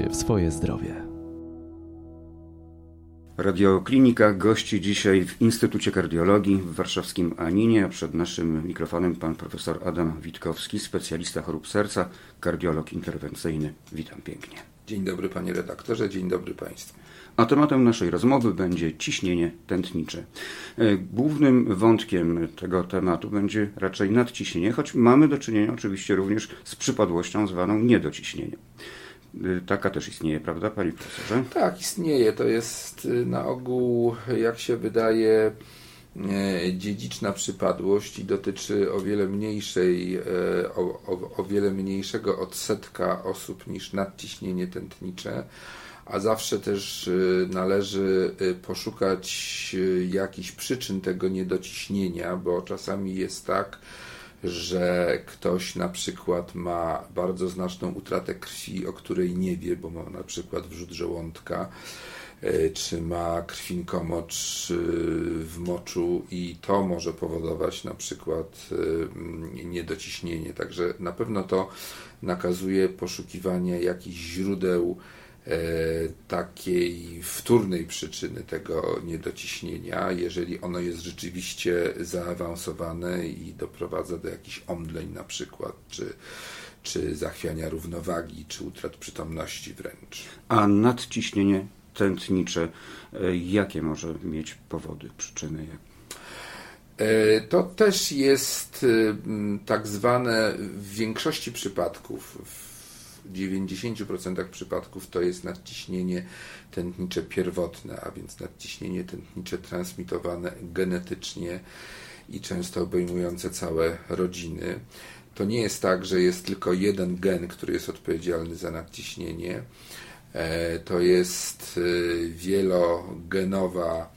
się w swoje zdrowie. Radioklinika gości dzisiaj w Instytucie Kardiologii w warszawskim Aninie, a przed naszym mikrofonem pan profesor Adam Witkowski, specjalista chorób serca, kardiolog interwencyjny. Witam pięknie. Dzień dobry panie redaktorze, dzień dobry państwu. A tematem naszej rozmowy będzie ciśnienie tętnicze. E, głównym wątkiem tego tematu będzie raczej nadciśnienie, choć mamy do czynienia oczywiście również z przypadłością zwaną niedociśnieniem. E, taka też istnieje, prawda, panie profesorze? Tak, istnieje. To jest y, na ogół, jak się wydaje, e, dziedziczna przypadłość i dotyczy o wiele mniejszej, o, o, o wiele mniejszego odsetka osób niż nadciśnienie tętnicze a zawsze też y, należy y, poszukać y, jakichś przyczyn tego niedociśnienia, bo czasami jest tak, że ktoś na przykład ma bardzo znaczną utratę krwi, o której nie wie, bo ma na przykład wrzut żołądka, czy ma krwinkomocz w moczu i to może powodować na przykład niedociśnienie. Także na pewno to nakazuje poszukiwanie jakichś źródeł E, takiej wtórnej przyczyny tego niedociśnienia, jeżeli ono jest rzeczywiście zaawansowane i doprowadza do jakichś omdleń na przykład, czy, czy zachwiania równowagi, czy utrat przytomności wręcz. A nadciśnienie tętnicze, e, jakie może mieć powody, przyczyny? E, to też jest tak zwane w większości przypadków, 90% przypadków to jest nadciśnienie tętnicze pierwotne, a więc nadciśnienie tętnicze transmitowane genetycznie i często obejmujące całe rodziny. To nie jest tak, że jest tylko jeden gen, który jest odpowiedzialny za nadciśnienie. E, to jest e, wielogenowa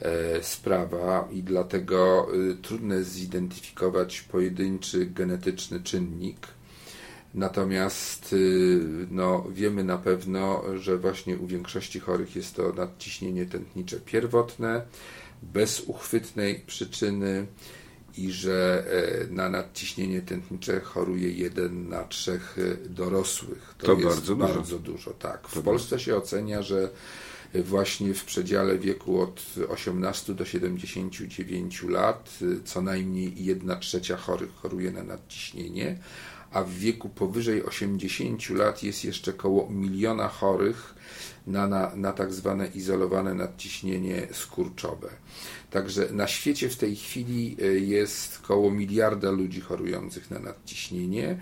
e, sprawa i dlatego trudno jest zidentyfikować pojedynczy genetyczny czynnik Natomiast y, no, wiemy na pewno, że właśnie u większości chorych jest to nadciśnienie tętnicze pierwotne, bez uchwytnej przyczyny i że e, na nadciśnienie tętnicze choruje jeden na trzech e, dorosłych. To, to jest bardzo, bardzo dużo. dużo. Tak. W Polsce się ocenia, że właśnie w przedziale wieku od 18 do 79 lat co najmniej jedna trzecia chorych choruje na nadciśnienie, a w wieku powyżej 80 lat jest jeszcze około miliona chorych na, na, na tak zwane izolowane nadciśnienie skurczowe. Także na świecie w tej chwili e, jest około miliarda ludzi chorujących na nadciśnienie,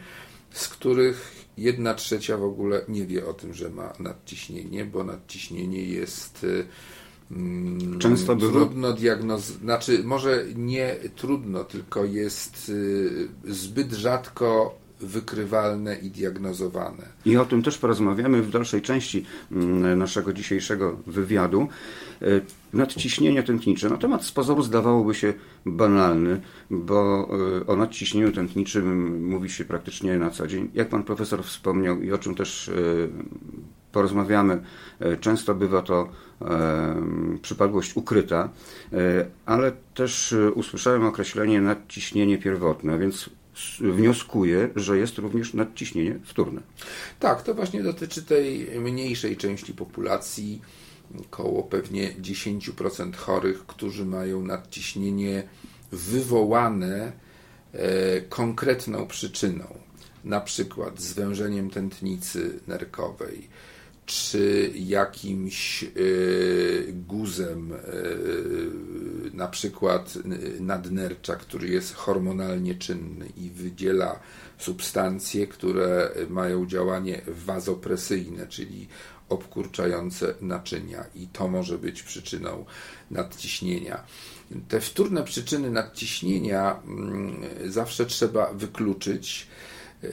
z których jedna trzecia w ogóle nie wie o tym, że ma nadciśnienie, bo nadciśnienie jest e, mm, Często trudno diagnozować, znaczy może nie trudno, tylko jest e, zbyt rzadko wykrywalne i diagnozowane. I o tym też porozmawiamy w dalszej części mm, naszego dzisiejszego wywiadu. E, nadciśnienie tętnicze. No temat z pozoru zdawałoby się banalny, bo e, o nadciśnieniu tętniczym mówi się praktycznie na co dzień. Jak pan profesor wspomniał i o czym też e, porozmawiamy, często bywa to przypadłość ukryta, ale też usłyszałem określenie nadciśnienie pierwotne, więc wnioskuje, że jest również nadciśnienie wtórne. Tak, to właśnie dotyczy tej mniejszej części populacji, około pewnie 10% chorych, którzy mają nadciśnienie wywołane e, konkretną przyczyną, na przykład zwężeniem tętnicy nerkowej, czy jakimś e, guzem, e, na przykład nadnercza, który jest hormonalnie czynny i wydziela substancje, które mają działanie wazopresyjne, czyli obkurczające naczynia, i to może być przyczyną nadciśnienia. Te wtórne przyczyny nadciśnienia mm, zawsze trzeba wykluczyć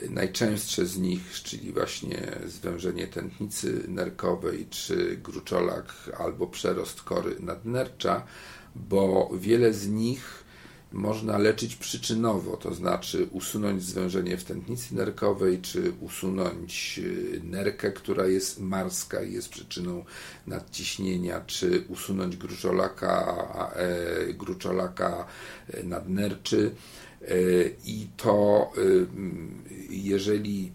Najczęstsze z nich, czyli właśnie zwężenie tętnicy nerkowej, czy gruczolak albo przerost kory nadnercza, bo wiele z nich można leczyć przyczynowo, to znaczy usunąć zwężenie w tętnicy nerkowej, czy usunąć y, nerkę, która jest marska i jest przyczyną nadciśnienia, czy usunąć gruczolaka, e, gruczolaka nadnerczy. E, I to, jeżeli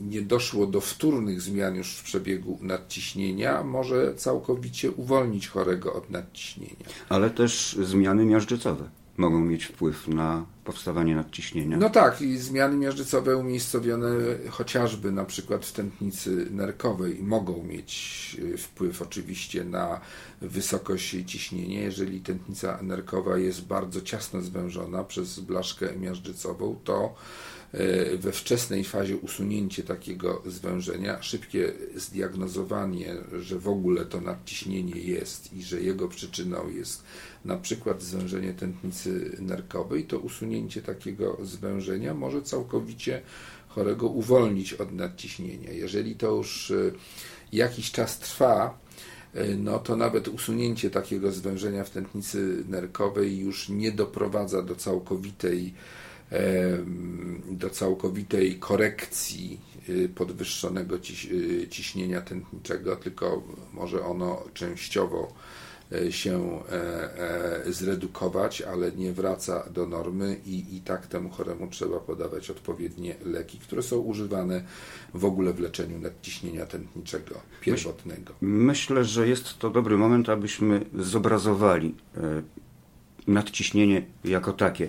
nie doszło do wtórnych zmian już w przebiegu nadciśnienia, może całkowicie uwolnić chorego od nadciśnienia. Ale też zmiany miażdżycowe mogą mieć wpływ na powstawanie nadciśnienia. No tak, i zmiany miażdżycowe umiejscowione chociażby na przykład w tętnicy nerkowej mogą mieć y, wpływ oczywiście na wysokość ciśnienia. Jeżeli tętnica nerkowa jest bardzo ciasno zwężona przez blaszkę miażdżycową, to y, we wczesnej fazie usunięcie takiego zwężenia, szybkie zdiagnozowanie, że w ogóle to nadciśnienie jest i że jego przyczyną jest na przykład zwężenie tętnicy nerkowej, to usunięcie takiego zwężenia może całkowicie chorego uwolnić od nadciśnienia. Jeżeli to już e, jakiś czas trwa, e, no to nawet usunięcie takiego zwężenia w tętnicy nerkowej już nie doprowadza do całkowitej do całkowitej korekcji e, podwyższonego ciśnienia tętniczego, tylko może ono częściowo E, się e, e, zredukować, ale nie wraca do normy i, i tak temu choremu trzeba podawać odpowiednie leki, które są używane w ogóle w leczeniu nadciśnienia tętniczego pierwotnego. Myślę, że jest to dobry moment, abyśmy zobrazowali nadciśnienie jako takie.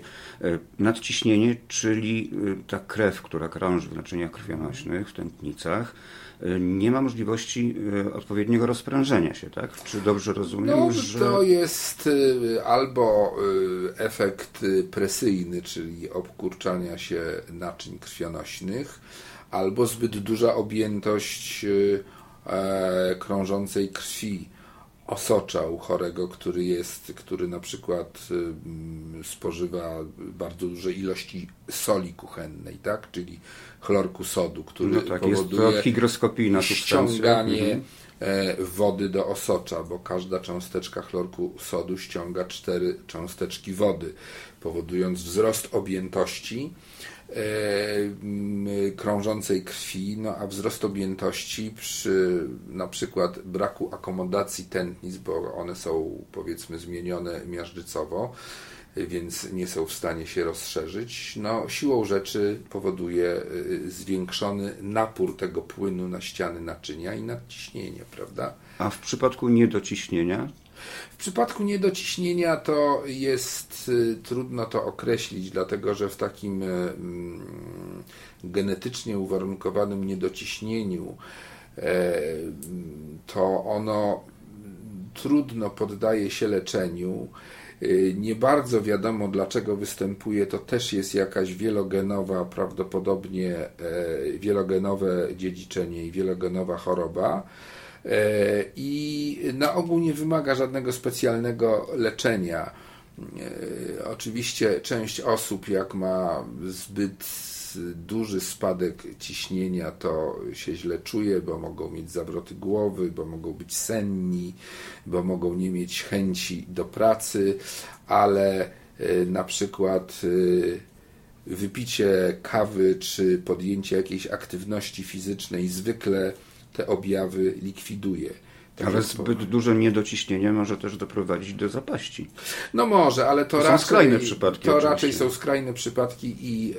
Nadciśnienie, czyli ta krew, która krąży w naczyniach krwionośnych, w tętnicach, nie ma możliwości e, odpowiedniego rozprężenia się, tak? Czy dobrze rozumiem, no, że... To jest e, albo e, efekt presyjny, czyli obkurczania się naczyń krwionośnych, albo zbyt duża objętość krążącej krwi osocza u chorego, który jest, który na przykład spożywa bardzo duże ilości soli kuchennej, tak? Czyli chlorku sodu, który no tak, powoduje jest to higroskopijna ściąganie mhm. E, wody do osocza, bo każda cząsteczka chlorku sodu ściąga cztery cząsteczki wody, powodując wzrost objętości krążącej krwi, no a wzrost objętości przy na przykład braku akomodacji tętnic, bo one są powiedzmy zmienione miażdżycowo, więc nie są w stanie się rozszerzyć, no, siłą rzeczy powoduje y, zwiększony napór tego płynu na ściany naczynia i nadciśnienie, prawda? A w przypadku niedociśnienia? W przypadku niedociśnienia to jest y, trudno to określić, dlatego że w takim y, mm, genetycznie uwarunkowanym niedociśnieniu e, to ono trudno poddaje się leczeniu. Y, nie bardzo wiadomo, dlaczego występuje. To też jest jakaś wielogenowa, prawdopodobnie e, wielogenowe dziedziczenie i wielogenowa choroba. I na ogół nie wymaga żadnego specjalnego leczenia. E, oczywiście część osób, jak ma zbyt duży spadek ciśnienia, to się źle czuje, bo mogą mieć zawroty głowy, bo mogą być senni, bo mogą nie mieć chęci do pracy, ale e, na przykład e, wypicie kawy czy podjęcie jakiejś aktywności fizycznej zwykle te objawy likwiduje. Tak ale zbyt duże niedociśnienie może też doprowadzić do zapaści. No może, ale to, to raczej, są skrajne przypadki. To oczywiście. raczej są skrajne przypadki i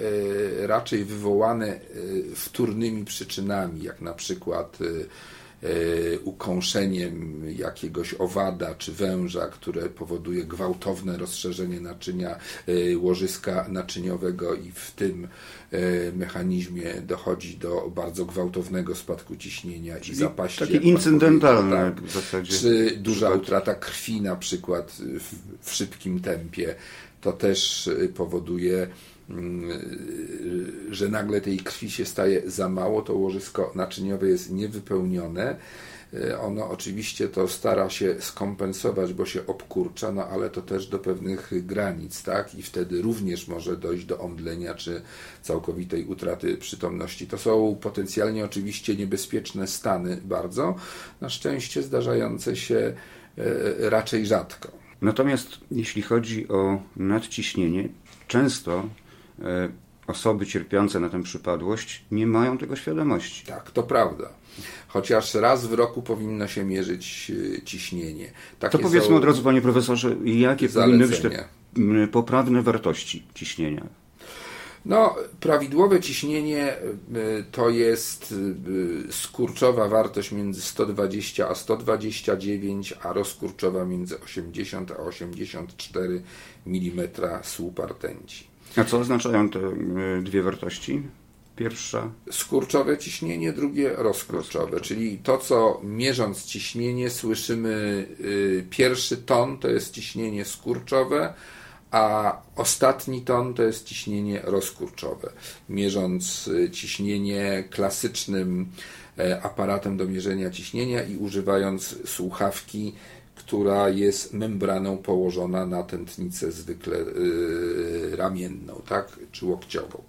e, raczej wywołane e, wtórnymi przyczynami, jak na przykład e, ukąszeniem jakiegoś owada czy węża, które powoduje gwałtowne rozszerzenie naczynia e, łożyska naczyniowego i w tym e, mechanizmie dochodzi do bardzo gwałtownego spadku ciśnienia Czyli i zapaści. Takie incydentalne tak, w zasadzie. Czy duża utrata krwi na przykład w, w szybkim tempie, to też powoduje że nagle tej krwi się staje za mało, to łożysko naczyniowe jest niewypełnione. E, ono oczywiście to stara się skompensować, bo się obkurcza, no ale to też do pewnych granic, tak? I wtedy również może dojść do omdlenia czy całkowitej utraty przytomności. To są potencjalnie oczywiście niebezpieczne stany bardzo, na szczęście zdarzające się e, raczej rzadko. Natomiast jeśli chodzi o nadciśnienie, często osoby cierpiące na tę przypadłość nie mają tego świadomości. Tak, to prawda. Chociaż raz w roku powinno się mierzyć e, ciśnienie. Takie to powiedzmy od razu, panie profesorze, jakie zalecenia. powinny być te poprawne wartości ciśnienia? No, prawidłowe ciśnienie y, to jest skurczowa wartość między 120 a 129, a rozkurczowa między 80 a 84 mm słupa rtęci. A co oznaczają te dwie wartości? Pierwsza. Skurczowe ciśnienie, drugie rozkurczowe, czyli to, co mierząc ciśnienie słyszymy, pierwszy ton to jest ciśnienie skurczowe, a ostatni ton to jest ciśnienie rozkurczowe. Mierząc y, ciśnienie klasycznym e, aparatem do mierzenia ciśnienia i używając słuchawki, która jest membraną położona na tętnicę zwykle y, ramienną, tak, czy łokciową.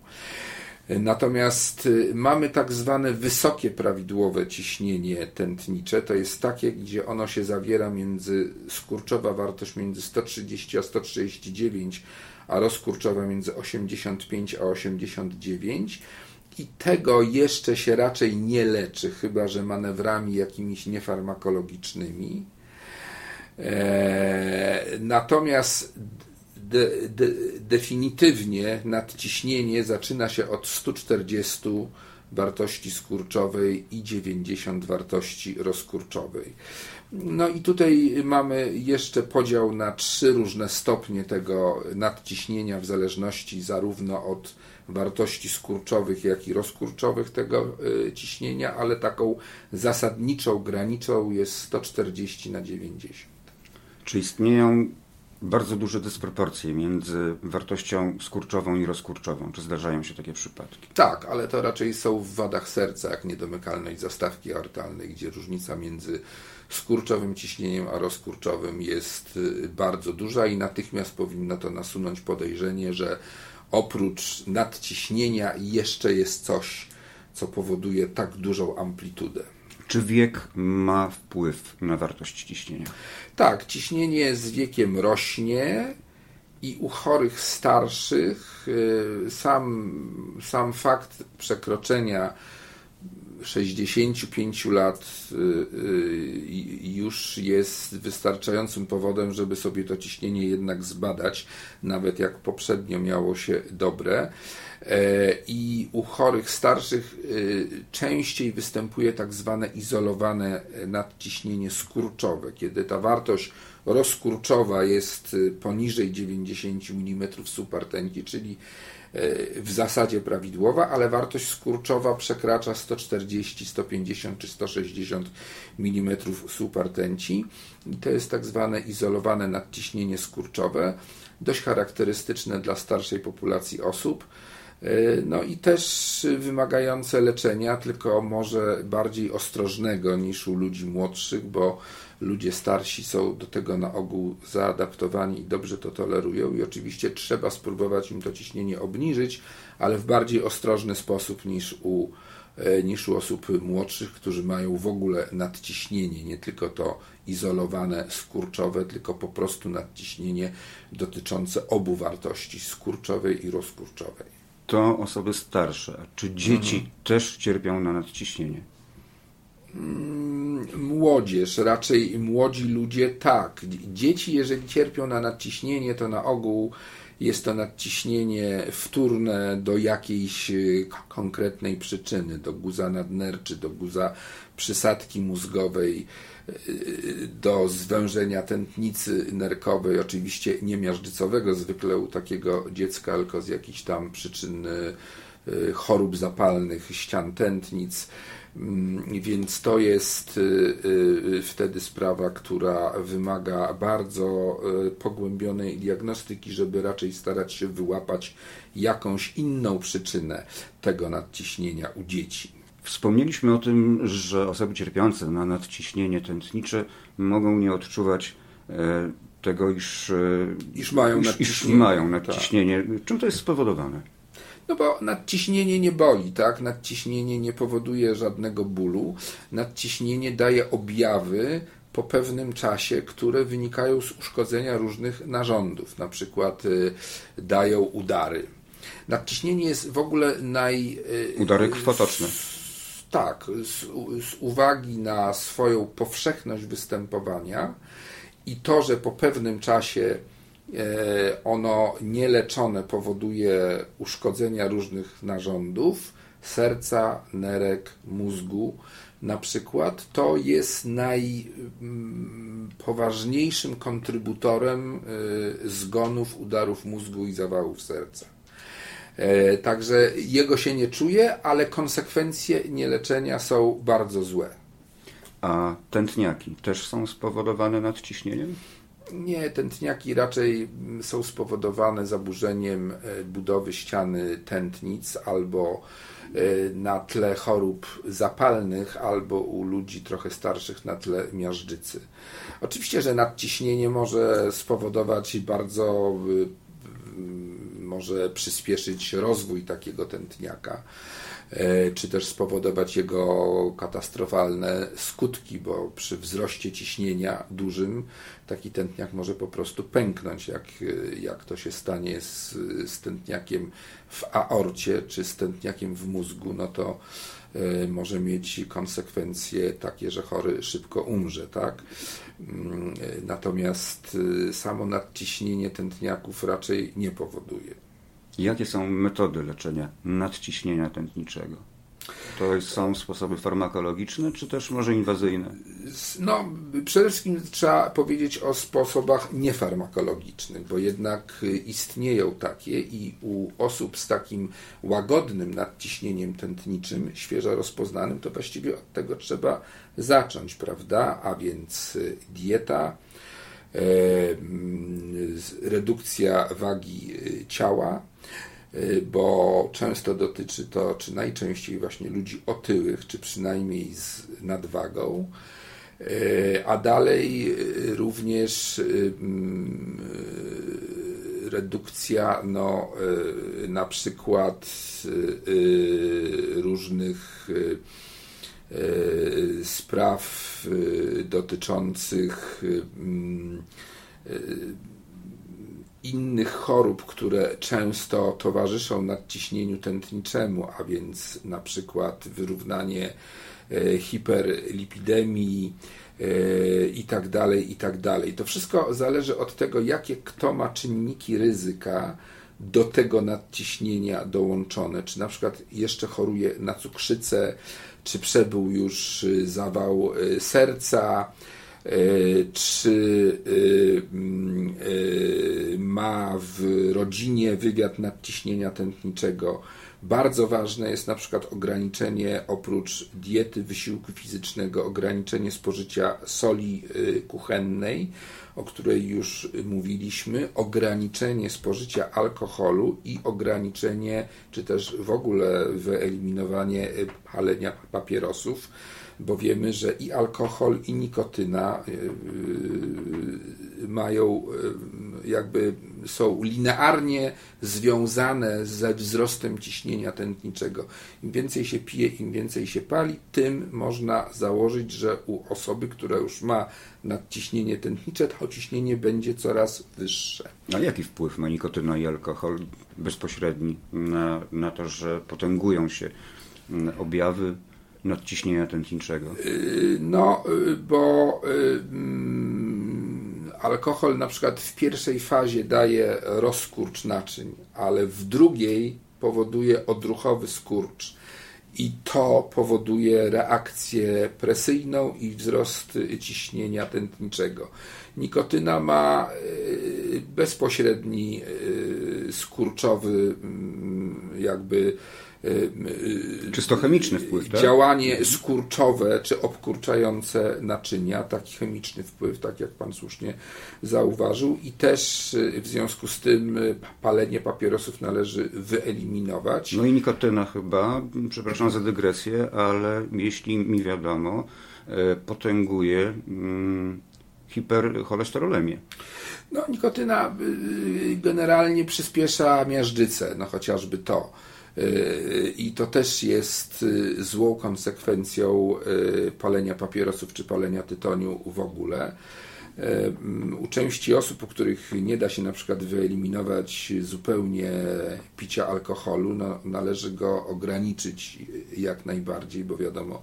Natomiast y, mamy tak zwane wysokie prawidłowe ciśnienie tętnicze. To jest takie, gdzie ono się zawiera między skurczowa wartość między 130 a 139, a rozkurczowa między 85 a 89. I tego jeszcze się raczej nie leczy, chyba że manewrami jakimiś niefarmakologicznymi. Eee, natomiast de, de, definitywnie nadciśnienie zaczyna się od 140 wartości skurczowej i 90 wartości rozkurczowej. No i tutaj mamy jeszcze podział na trzy różne stopnie tego nadciśnienia w zależności zarówno od wartości skurczowych, jak i rozkurczowych tego y, ciśnienia, ale taką zasadniczą granicą jest 140 na 90. Czy istnieją bardzo duże dysproporcje między wartością skurczową i rozkurczową. Czy zdarzają się takie przypadki? Tak, ale to raczej są w wadach serca, jak niedomykalność zastawki aortalnej, gdzie różnica między skurczowym ciśnieniem a rozkurczowym jest y, bardzo duża i natychmiast powinno to nasunąć podejrzenie, że oprócz nadciśnienia jeszcze jest coś, co powoduje tak dużą amplitudę. Czy wiek ma wpływ na wartość ciśnienia? Tak, ciśnienie z wiekiem rośnie i u chorych starszych y, sam, sam fakt przekroczenia 65 lat y, y, już jest wystarczającym powodem, żeby sobie to ciśnienie jednak zbadać, nawet jak poprzednio miało się dobre. E, I u chorych starszych częściej występuje tak zwane izolowane nadciśnienie skurczowe, kiedy ta wartość rozkurczowa jest poniżej 90 mm supartenki, czyli E, w zasadzie prawidłowa, ale wartość skurczowa przekracza 140, 150 czy 160 mm supartenci i to jest tak zwane izolowane nadciśnienie skurczowe, dość charakterystyczne dla starszej populacji osób. E, no i też wymagające leczenia, tylko może bardziej ostrożnego niż u ludzi młodszych, bo ludzie starsi są do tego na ogół zaadaptowani i dobrze to tolerują i oczywiście trzeba spróbować im to ciśnienie obniżyć, ale w bardziej ostrożny sposób niż u, e, niż u osób młodszych, którzy mają w ogóle nadciśnienie, nie tylko to izolowane skurczowe, tylko po prostu nadciśnienie dotyczące obu wartości skurczowej i rozkurczowej. To osoby starsze. A czy dzieci mhm. też cierpią na nadciśnienie? Mm, młodzież, raczej młodzi ludzie, tak. Dzieci, jeżeli cierpią na nadciśnienie, to na ogół jest to nadciśnienie wtórne do jakiejś y, konkretnej przyczyny, do guza nadnerczy, do guza przysadki mózgowej, y, do zwężenia tętnicy nerkowej, oczywiście nie miażdżycowego zwykle u takiego dziecka, tylko z jakichś tam przyczyn y, chorób zapalnych ścian tętnic więc to jest y, y, wtedy sprawa, która wymaga bardzo y, pogłębionej diagnostyki, żeby raczej starać się wyłapać jakąś inną przyczynę tego nadciśnienia u dzieci. Wspomnieliśmy o tym, że osoby cierpiące na nadciśnienie tętnicze mogą nie odczuwać e, tego, iż, e, iż mają iż, nadciśnienie. Iż mają nadciśnienie. Tak. Czym to jest spowodowane? No bo nadciśnienie nie boli, tak? Nadciśnienie nie powoduje żadnego bólu. Nadciśnienie daje objawy po pewnym czasie, które wynikają z uszkodzenia różnych narządów, na przykład y, dają udary. Nadciśnienie jest w ogóle naj. Y, udary krwotoczne. tak, z, z uwagi na swoją powszechność występowania i to, że po pewnym czasie ono nieleczone powoduje uszkodzenia różnych narządów serca, nerek, mózgu na przykład, to jest najpoważniejszym kontrybutorem zgonów, udarów mózgu i zawałów serca. Także jego się nie czuje, ale konsekwencje nieleczenia są bardzo złe. A tętniaki też są spowodowane nadciśnieniem? Nie, tętniaki raczej są spowodowane zaburzeniem e, budowy ściany tętnic albo e, na tle chorób zapalnych, albo u ludzi trochę starszych na tle miażdżycy. Oczywiście, że nadciśnienie może spowodować bardzo, może przyspieszyć rozwój takiego tętniaka. E, czy też spowodować jego katastrofalne skutki, bo przy wzroście ciśnienia dużym taki tętniak może po prostu pęknąć, jak, jak to się stanie z, z tętniakiem w aorcie czy z tętniakiem w mózgu, no to e, może mieć konsekwencje takie, że chory szybko umrze, tak? Mm, natomiast e, samo nadciśnienie tętniaków raczej nie powoduje. Jakie są metody leczenia nadciśnienia tętniczego? To są sposoby farmakologiczne, czy też może inwazyjne? No, przede wszystkim trzeba powiedzieć o sposobach niefarmakologicznych, bo jednak istnieją takie i u osób z takim łagodnym nadciśnieniem tętniczym, świeżo rozpoznanym, to właściwie od tego trzeba zacząć, prawda? A więc dieta, e, redukcja wagi ciała, Y, bo często dotyczy to, czy najczęściej właśnie ludzi otyłych, czy przynajmniej z nadwagą, y, a dalej y, również mm, redukcja no, na przykład różnych spraw dotyczących mm, innych chorób, które często towarzyszą nadciśnieniu tętniczemu, a więc na przykład wyrównanie e, hiperlipidemii e, i tak dalej, i tak dalej. To wszystko zależy od tego, jakie kto ma czynniki ryzyka do tego nadciśnienia dołączone. Czy na przykład jeszcze choruje na cukrzycę, czy przebył już zawał e, serca, E, czy ma w rodzinie wywiad nadciśnienia tętniczego. Bardzo ważne jest na przykład ograniczenie oprócz diety, wysiłku fizycznego, ograniczenie spożycia soli kuchennej, o której już mówiliśmy, ograniczenie spożycia alkoholu i ograniczenie, czy też w ogóle wyeliminowanie palenia papierosów bo wiemy, że i alkohol, i nikotyna y, y, mają y, jakby są linearnie związane ze wzrostem ciśnienia tętniczego. Im więcej się pije, im więcej się pali, tym można założyć, że u osoby, która już ma nadciśnienie tętnicze, to ciśnienie będzie coraz wyższe. A jaki wpływ ma nikotyna i alkohol bezpośredni na, na to, że potęgują się objawy nadciśnienia tętniczego? Y, no, y, bo y, mm, alkohol na przykład w pierwszej fazie daje rozkurcz naczyń, ale w drugiej powoduje odruchowy skurcz. I to powoduje reakcję presyjną i wzrost ciśnienia tętniczego. Nikotyna ma bezpośredni skurczowy mm, jakby Czysto chemiczny wpływ, tak? Działanie skurczowe czy obkurczające naczynia, taki chemiczny wpływ, tak jak Pan słusznie zauważył, i też y, w związku z tym y, palenie papierosów należy wyeliminować. No i nikotyna chyba, przepraszam za dygresję, ale jeśli mi wiadomo, potęguje mm, hipercholesterolemię. No, nikotyna generalnie przyspiesza miażdżycę, no chociażby to. I to też jest y, złą konsekwencją y, palenia papierosów czy palenia tytoniu w ogóle. Y, u części osób, u których nie da się na przykład wyeliminować zupełnie picia alkoholu, no, należy go ograniczyć jak najbardziej, bo wiadomo,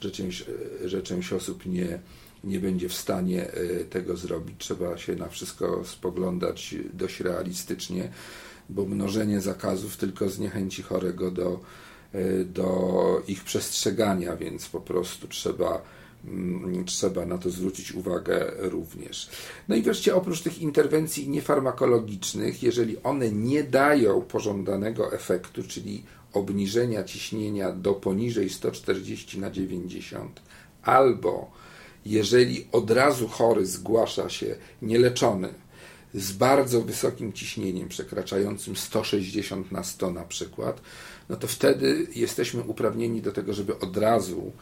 że część, że część osób nie nie będzie w stanie tego zrobić. Trzeba się na wszystko spoglądać dość realistycznie, bo mnożenie zakazów tylko zniechęci chorego do, do ich przestrzegania, więc po prostu trzeba Mm, trzeba na to zwrócić uwagę również. No i wreszcie oprócz tych interwencji niefarmakologicznych, jeżeli one nie dają pożądanego efektu, czyli obniżenia ciśnienia do poniżej 140 na 90, albo jeżeli od razu chory zgłasza się nieleczony z bardzo wysokim ciśnieniem, przekraczającym 160 na 100 na przykład, no to wtedy jesteśmy uprawnieni do tego, żeby od razu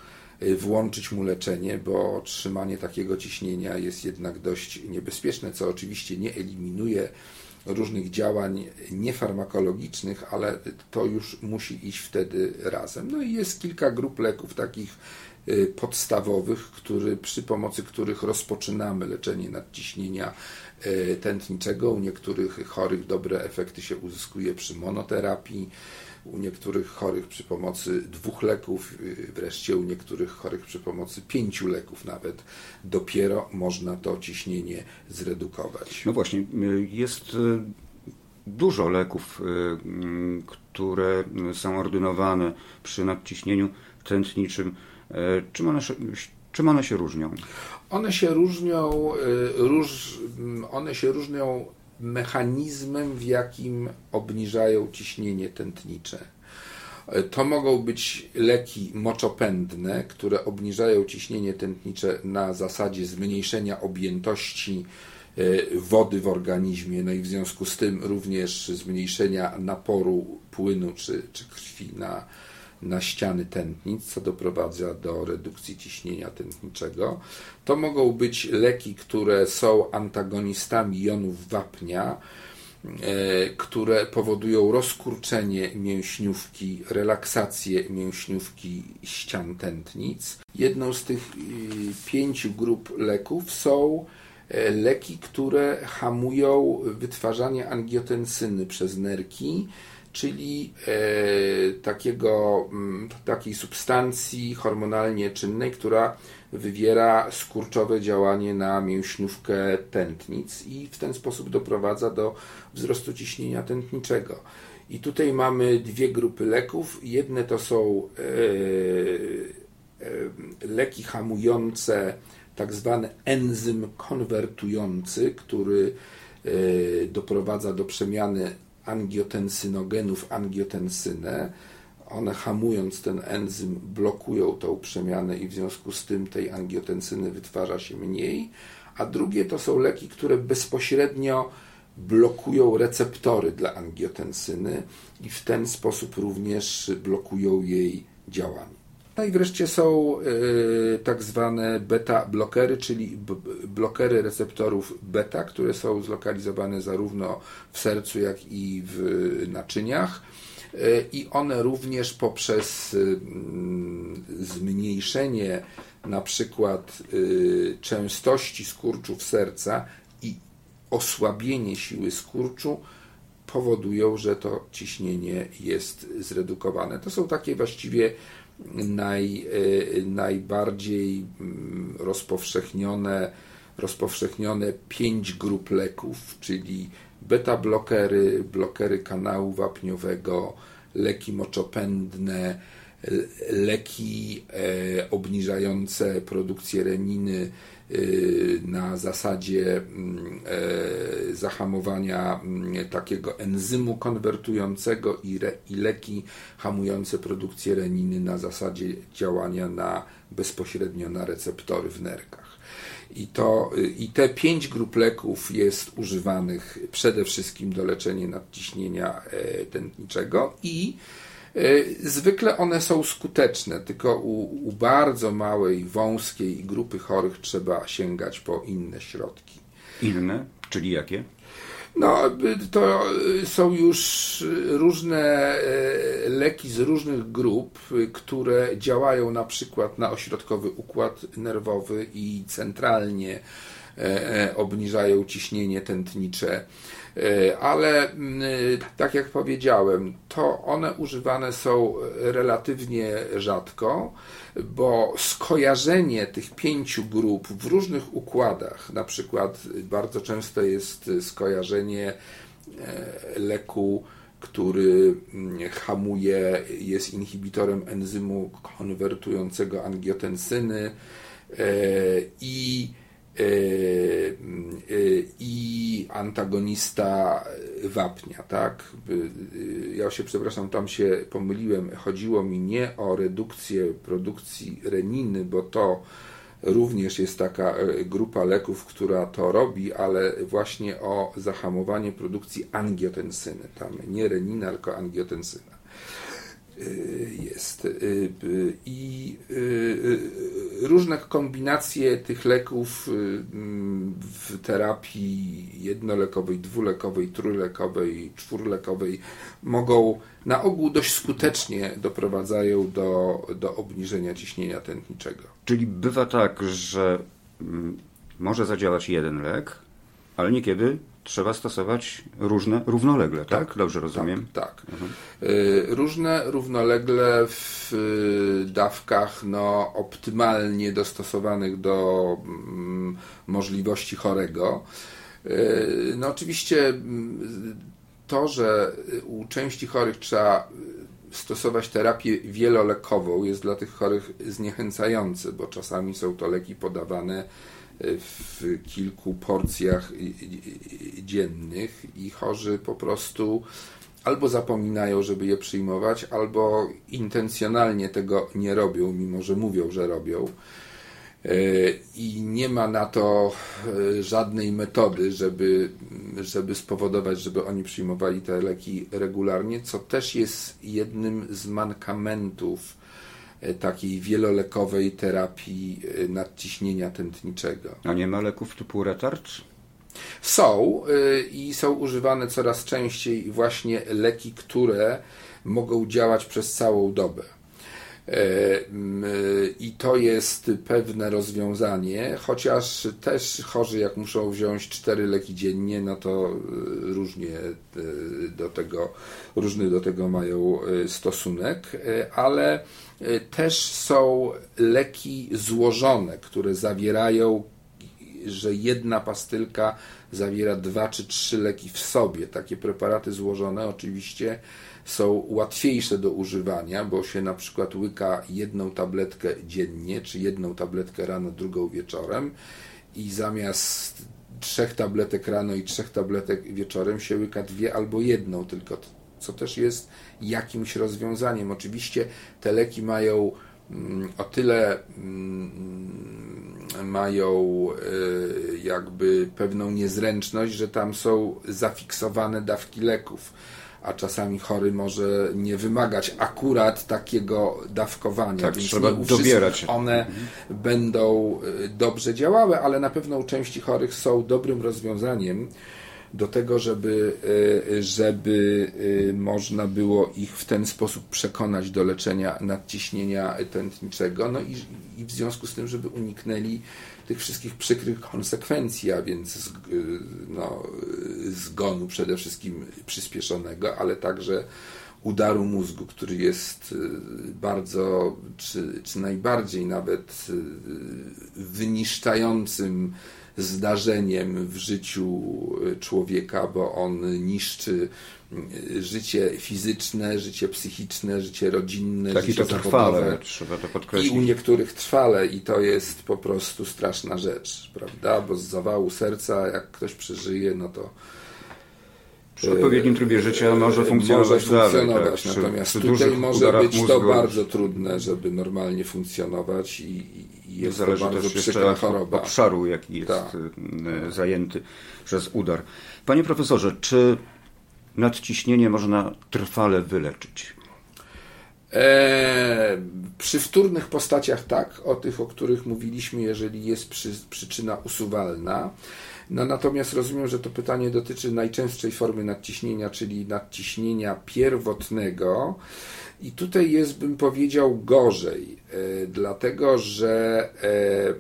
Y, włączyć mu leczenie, bo trzymanie takiego ciśnienia jest jednak dość niebezpieczne, co oczywiście nie eliminuje różnych działań niefarmakologicznych, ale to już musi iść wtedy razem. No i jest kilka grup leków takich y, podstawowych, który, przy pomocy których rozpoczynamy leczenie nadciśnienia tętniczego. U niektórych chorych dobre efekty się uzyskuje przy monoterapii u niektórych chorych przy pomocy dwóch leków, y, wreszcie u niektórych chorych przy pomocy pięciu leków nawet, dopiero można to ciśnienie zredukować. No właśnie, y, jest y, dużo leków, mm, które są ordynowane przy nadciśnieniu tętniczym. Czym one, czym one się różnią? One się różnią, róż, one się różnią mechanizmem, w jakim obniżają ciśnienie tętnicze. To mogą być leki moczopędne, które obniżają ciśnienie tętnicze na zasadzie zmniejszenia objętości e, wody w organizmie, no i w związku z tym również zmniejszenia naporu płynu czy, czy krwi na, na ściany tętnic, co doprowadza do redukcji ciśnienia tętniczego. To mogą być leki, które są antagonistami jonów wapnia, e, które powodują rozkurczenie mięśniówki, relaksację mięśniówki ścian tętnic. Jedną z tych e, pięciu grup leków są e, leki, które hamują wytwarzanie angiotensyny przez nerki, czyli e, takiego, m, takiej substancji hormonalnie czynnej, która wywiera skurczowe działanie na mięśniówkę tętnic i w ten sposób doprowadza do wzrostu ciśnienia tętniczego. I tutaj mamy dwie grupy leków. Jedne to są e, e, leki hamujące tak zwany enzym konwertujący, który doprowadza do przemiany angiotensynogenów angiotensynę. One hamując ten enzym blokują tą przemianę i w związku z tym tej angiotensyny wytwarza się mniej. A drugie to są leki, które bezpośrednio blokują receptory dla angiotensyny i w ten sposób również blokują jej działanie. No i wreszcie są y, tak zwane beta-blokery, czyli blokery receptorów beta, które są zlokalizowane zarówno w sercu, jak i w naczyniach. Y, I one również poprzez y, zmniejszenie na przykład częstości skurczów serca i osłabienie siły skurczu powodują, że to ciśnienie jest zredukowane. To są takie właściwie naj, e, najbardziej mm, rozpowszechnione, rozpowszechnione pięć grup leków, czyli beta-blokery, blokery kanału wapniowego, leki moczopędne, leki e, obniżające produkcję reniny, Y, na zasadzie mm, e, zahamowania mm, takiego enzymu konwertującego i, re, i leki hamujące produkcję reniny na zasadzie działania na, bezpośrednio na receptory w nerkach. I, to, y, I te pięć grup leków jest używanych przede wszystkim do leczenia nadciśnienia e, tętniczego i zwykle one są skuteczne, tylko u, u, bardzo małej, wąskiej grupy chorych trzeba sięgać po inne środki. Inne? Czyli jakie? No, to są już różne e, leki z różnych grup, które działają na przykład na ośrodkowy układ nerwowy i centralnie e, obniżają ciśnienie tętnicze. E, ale mm, tak jak powiedziałem, to one używane są relatywnie rzadko, bo skojarzenie tych pięciu grup w różnych układach, na przykład bardzo często jest skojarzenie e, leku, który mm, hamuje, jest inhibitorem enzymu konwertującego angiotensyny e, i E, e, i antagonista wapnia, tak? E, ja się przepraszam, tam się pomyliłem. Chodziło mi nie o redukcję produkcji reniny, bo to również jest taka grupa leków, która to robi, ale właśnie o zahamowanie produkcji angiotensyny. Tam nie renina, tylko angiotensyna. Y, jest. Y, y, I różne kombinacje tych leków w terapii jednolekowej, dwulekowej, trójlekowej, czwórlekowej mogą na ogół dość skutecznie doprowadzają do, do obniżenia ciśnienia tętniczego. Czyli bywa tak, że mm, może zadziałać jeden lek, ale niekiedy trzeba stosować różne równolegle, tak? tak? Dobrze rozumiem? Tak. tak. Mhm. Y, różne równolegle w y, dawkach no, optymalnie dostosowanych do mm, możliwości chorego. Y, no oczywiście mm, to, że u części chorych trzeba stosować terapię wielolekową jest dla tych chorych zniechęcające, bo czasami są to leki podawane w kilku porcjach dziennych i chorzy po prostu albo zapominają, żeby je przyjmować, albo intencjonalnie tego nie robią, mimo że mówią, że robią. E, I nie ma na to e, żadnej metody, żeby, żeby spowodować, żeby oni przyjmowali te leki regularnie, co też jest jednym z mankamentów takiej wielolekowej terapii e, nadciśnienia tętniczego. A nie ma leków typu retard? Są e, i są używane coraz częściej właśnie leki, które mogą działać przez całą dobę. I to jest pewne rozwiązanie, chociaż też chorzy, jak muszą wziąć cztery leki dziennie, no to różnie do tego, różny do tego mają stosunek, ale też są leki złożone, które zawierają, że jedna pastylka zawiera dwa czy trzy leki w sobie. Takie preparaty złożone oczywiście są łatwiejsze do używania, bo się na przykład łyka jedną tabletkę dziennie, czy jedną tabletkę rano, drugą wieczorem i zamiast trzech tabletek rano i trzech tabletek wieczorem się łyka dwie albo jedną, tylko co też jest jakimś rozwiązaniem. Oczywiście te leki mają mm, o tyle mm, mają e, jakby pewną niezręczność, że tam są zafiksowane dawki leków, a czasami chory może nie wymagać akurat takiego dawkowania, tak, więc trzeba nie dobierać. one mhm. będą e, dobrze działały, ale na pewno u części chorych są dobrym rozwiązaniem do tego, żeby, e, żeby e, można było ich w ten sposób przekonać do leczenia nadciśnienia tętniczego, no i, i w związku z tym, żeby uniknęli tych wszystkich przykrych konsekwencji, a więc e, no, zgonu przede wszystkim przyspieszonego, ale także udaru mózgu, który jest bardzo, czy, czy najbardziej nawet wyniszczającym zdarzeniem w życiu e, człowieka, bo on niszczy e, życie fizyczne, życie psychiczne, życie rodzinne, tak, życie i to trwale, trzeba to podkreślić. I u niektórych trwale i to jest po prostu straszna rzecz, prawda? Bo z zawału serca, jak ktoś przeżyje, no to przy odpowiednim trybie życia może funkcjonować, może funkcjonować dalej, tak? Natomiast przy, przy tutaj może być mózgu. to bardzo trudne, żeby normalnie funkcjonować i, i jest Zależy to bardzo przykra choroba. obszaru, jaki jest tak. E, zajęty przez udar. Panie profesorze, czy nadciśnienie można trwale wyleczyć? E, przy wtórnych postaciach tak, o tych, o których mówiliśmy, jeżeli jest przy, przyczyna usuwalna. No, natomiast rozumiem, że to pytanie dotyczy najczęstszej formy nadciśnienia, czyli nadciśnienia pierwotnego. I tutaj jest, bym powiedział, gorzej, e, dlatego że e,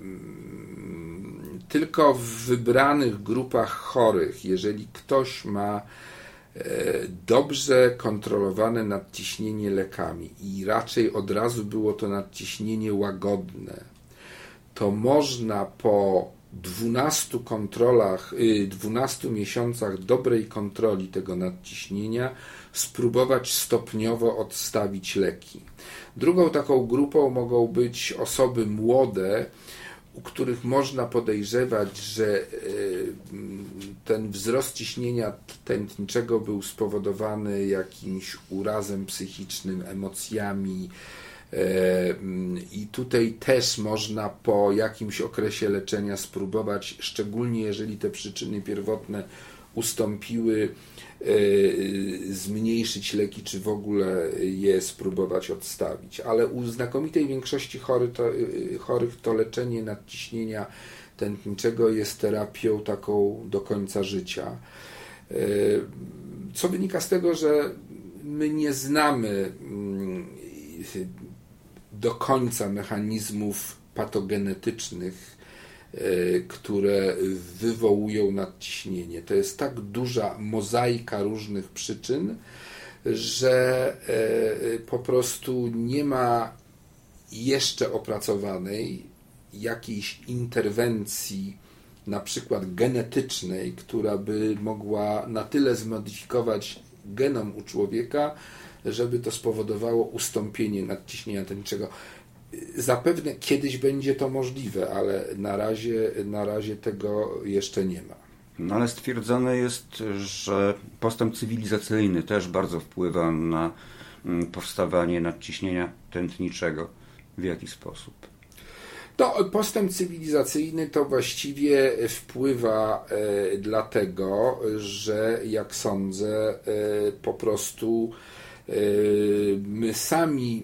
tylko w wybranych grupach chorych, jeżeli ktoś ma e, dobrze kontrolowane nadciśnienie lekami i raczej od razu było to nadciśnienie łagodne, to można po 12 kontrolach, 12 y, miesiącach dobrej kontroli tego nadciśnienia spróbować stopniowo odstawić leki. Drugą taką grupą mogą być osoby młode, u których można podejrzewać, że y, ten wzrost ciśnienia tętniczego był spowodowany jakimś urazem psychicznym, emocjami, I tutaj też można po jakimś okresie leczenia spróbować, szczególnie jeżeli te przyczyny pierwotne ustąpiły, e, zmniejszyć leki, czy w ogóle je spróbować odstawić. Ale u znakomitej większości to, e, chorych to leczenie nadciśnienia tętniczego jest terapią taką do końca życia. Co wynika z tego, że my nie znamy mm, do końca mechanizmów patogenetycznych, e, które wywołują nadciśnienie. To jest tak duża mozaika różnych przyczyn, że e, po prostu nie ma jeszcze opracowanej jakiejś interwencji, na przykład genetycznej, która by mogła na tyle zmodyfikować genom u człowieka, żeby to spowodowało ustąpienie nadciśnienia tętniczego. Zapewne kiedyś będzie to możliwe, ale na razie, na razie tego jeszcze nie ma. No ale stwierdzone jest, że postęp cywilizacyjny też bardzo wpływa na mm, powstawanie nadciśnienia tętniczego. W jaki sposób? No, postęp cywilizacyjny to właściwie wpływa e, dlatego, że jak sądzę, e, po prostu my sami,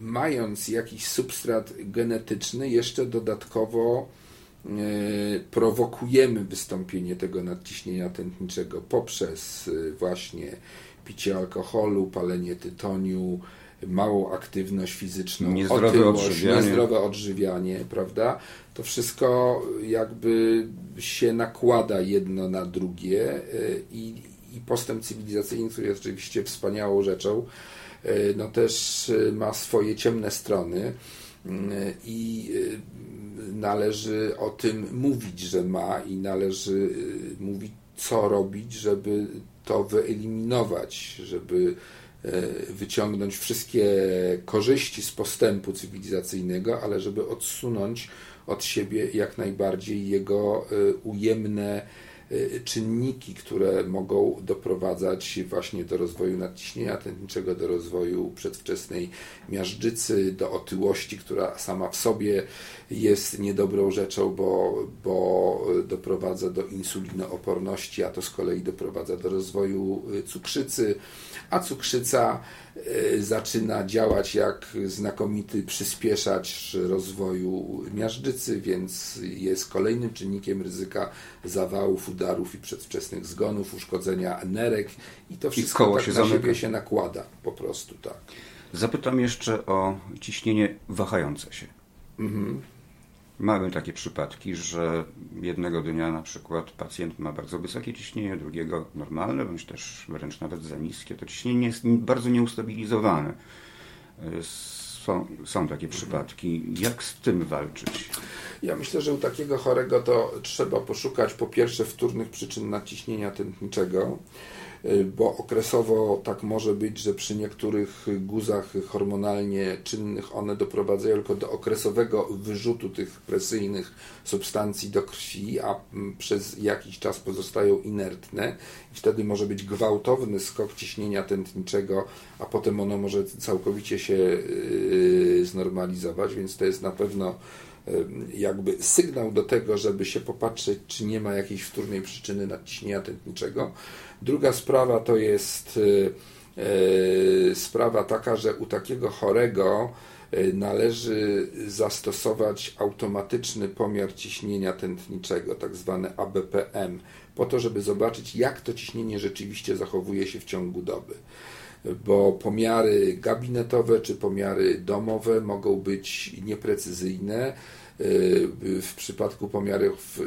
mając jakiś substrat genetyczny, jeszcze dodatkowo yy, prowokujemy wystąpienie tego nadciśnienia tętniczego poprzez yy, właśnie picie alkoholu, palenie tytoniu, małą aktywność fizyczną, niezdrowe otyłość, odżywianie. niezdrowe odżywianie, prawda? To wszystko jakby się nakłada jedno na drugie i, i postęp cywilizacyjny, który jest oczywiście wspaniałą rzeczą, e, no też e, ma swoje ciemne strony mm, i e, należy o tym mówić, że ma i należy mówić, co robić, żeby to wyeliminować, żeby wyciągnąć wszystkie korzyści z postępu cywilizacyjnego, ale żeby odsunąć od siebie jak najbardziej jego ujemne czynniki, które mogą doprowadzać właśnie do rozwoju nadciśnienia tętniczego, do rozwoju przedwczesnej miażdżycy, do otyłości, która sama w sobie jest niedobrą rzeczą, bo, bo doprowadza do insulinooporności, a to z kolei doprowadza do rozwoju y, cukrzycy, a cukrzyca y, zaczyna działać jak znakomity przyspieszacz rozwoju miażdżycy, więc jest kolejnym czynnikiem ryzyka zawałów, udarów i przedwczesnych zgonów, uszkodzenia nerek i to wszystko I tak się na siebie się nakłada po prostu, tak. Zapytam jeszcze o ciśnienie wahające się. Mhm. Mamy takie przypadki, że jednego dnia na przykład pacjent ma bardzo wysokie ciśnienie, drugiego normalne, bądź też wręcz nawet za niskie. To ciśnienie jest bardzo nieustabilizowane. Są, są takie przypadki. Jak z tym walczyć? Ja myślę, że u takiego chorego to trzeba poszukać po pierwsze wtórnych przyczyn naciśnienia tętniczego bo okresowo tak może być, że przy niektórych guzach hormonalnie czynnych one doprowadzają tylko do okresowego wyrzutu tych presyjnych substancji do krwi, a przez jakiś czas pozostają inertne. I wtedy może być gwałtowny skok ciśnienia tętniczego, a potem ono może całkowicie się y, znormalizować, więc to jest na pewno jakby sygnał do tego, żeby się popatrzeć, czy nie ma jakiejś wtórnej przyczyny nadciśnienia tętniczego. Druga sprawa to jest y, y, sprawa taka, że u takiego chorego y, należy zastosować automatyczny pomiar ciśnienia tętniczego, tak zwany ABPM, po to, żeby zobaczyć, jak to ciśnienie rzeczywiście zachowuje się w ciągu doby. Bo pomiary gabinetowe czy pomiary domowe mogą być nieprecyzyjne W przypadku pomiarów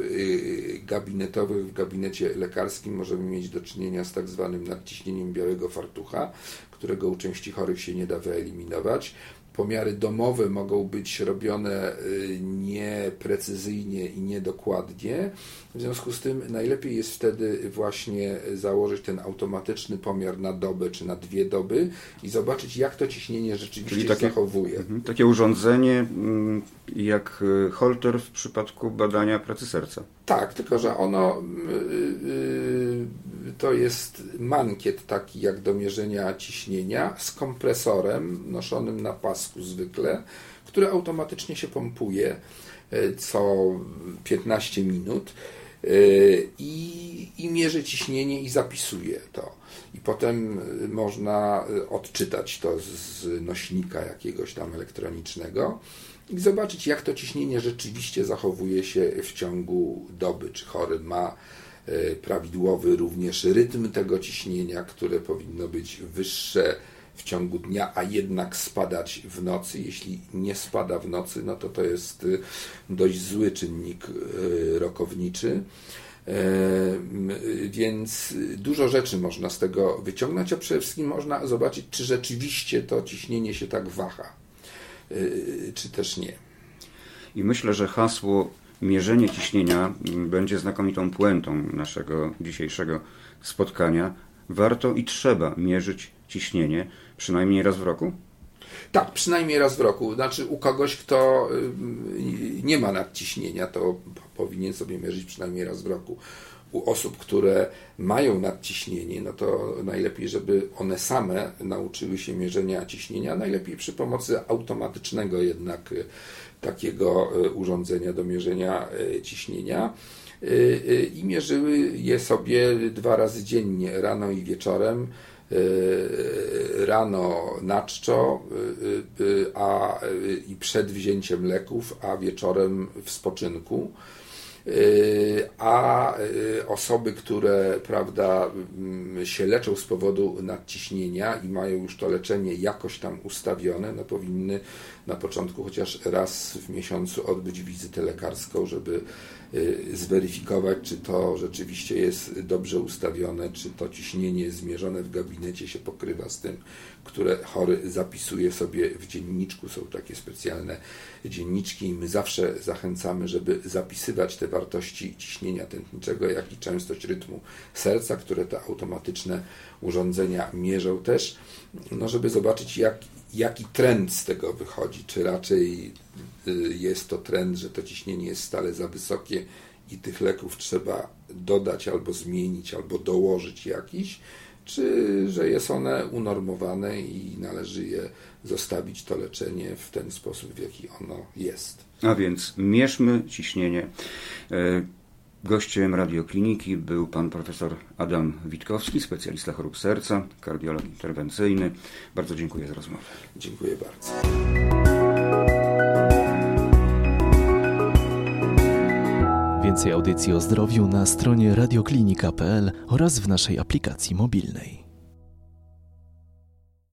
gabinetowych w gabinecie lekarskim możemy mieć do czynienia z tak zwanym nadciśnieniem białego fartucha, którego u części chorych się nie da wyeliminować pomiary domowe mogą być robione y, nieprecyzyjnie i niedokładnie. W związku z tym najlepiej jest wtedy właśnie założyć ten automatyczny pomiar na dobę czy na dwie doby i zobaczyć, jak to ciśnienie rzeczywiście Czyli takie, zachowuje. Mhm, takie urządzenie mm, jak y, holter w przypadku badania pracy serca. Tak, tylko że ono yy, to jest mankiet taki jak do mierzenia ciśnienia z kompresorem noszonym na pasku zwykle, który automatycznie się pompuje y, co 15 minut y, i, i mierzy ciśnienie i zapisuje to. I potem można odczytać to z nośnika jakiegoś tam elektronicznego i zobaczyć, jak to ciśnienie rzeczywiście zachowuje się w ciągu doby. Czy chory ma e, prawidłowy również rytm tego ciśnienia, które powinno być wyższe w ciągu dnia, a jednak spadać w nocy. Jeśli nie spada w nocy, no to to jest e, dość zły czynnik e, rokowniczy. Więc dużo rzeczy można z tego wyciągnąć, a przede wszystkim można zobaczyć, czy rzeczywiście to ciśnienie się tak waha. Y, czy też nie. I myślę, że hasło mierzenie ciśnienia będzie znakomitą puentą naszego dzisiejszego spotkania. Warto i trzeba mierzyć ciśnienie przynajmniej raz w roku? Tak, przynajmniej raz w roku. Znaczy u kogoś, kto y, nie ma nadciśnienia, to powinien sobie mierzyć przynajmniej raz w roku u osób, które mają nadciśnienie, no to najlepiej, żeby one same nauczyły się mierzenia ciśnienia, najlepiej przy pomocy automatycznego jednak y, takiego y, urządzenia do mierzenia ciśnienia i mierzyły je sobie dwa razy dziennie, rano i wieczorem. Rano na czczo a, i przed wzięciem leków, a wieczorem w spoczynku. Y, a y, osoby, które prawda, mm, się leczą z powodu nadciśnienia i mają już to leczenie jakoś tam ustawione, no powinny na początku chociaż raz w miesiącu odbyć wizytę lekarską, żeby y, zweryfikować, czy to rzeczywiście jest dobrze ustawione, czy to ciśnienie zmierzone w gabinecie się pokrywa z tym, które chory zapisuje sobie w dzienniczku. Są takie specjalne dzienniczki i my zawsze zachęcamy, żeby zapisywać te wartości ciśnienia tętniczego, jak i częstość rytmu serca, które te automatyczne urządzenia mierzą też, no żeby zobaczyć, jak, jaki trend z tego wychodzi. Czy raczej y, jest to trend, że to ciśnienie jest stale za wysokie i tych leków trzeba dodać albo zmienić, albo dołożyć jakiś, czy że jest one unormowane i należy je zostawić to leczenie w ten sposób, w jaki ono jest. A więc mierzmy ciśnienie. E, gościem radiokliniki był pan profesor Adam Witkowski, specjalista chorób serca, kardiolog interwencyjny. Bardzo dziękuję za rozmowę. Dziękuję bardzo. Więcej audycji o zdrowiu na stronie radioklinika.pl oraz w naszej aplikacji mobilnej.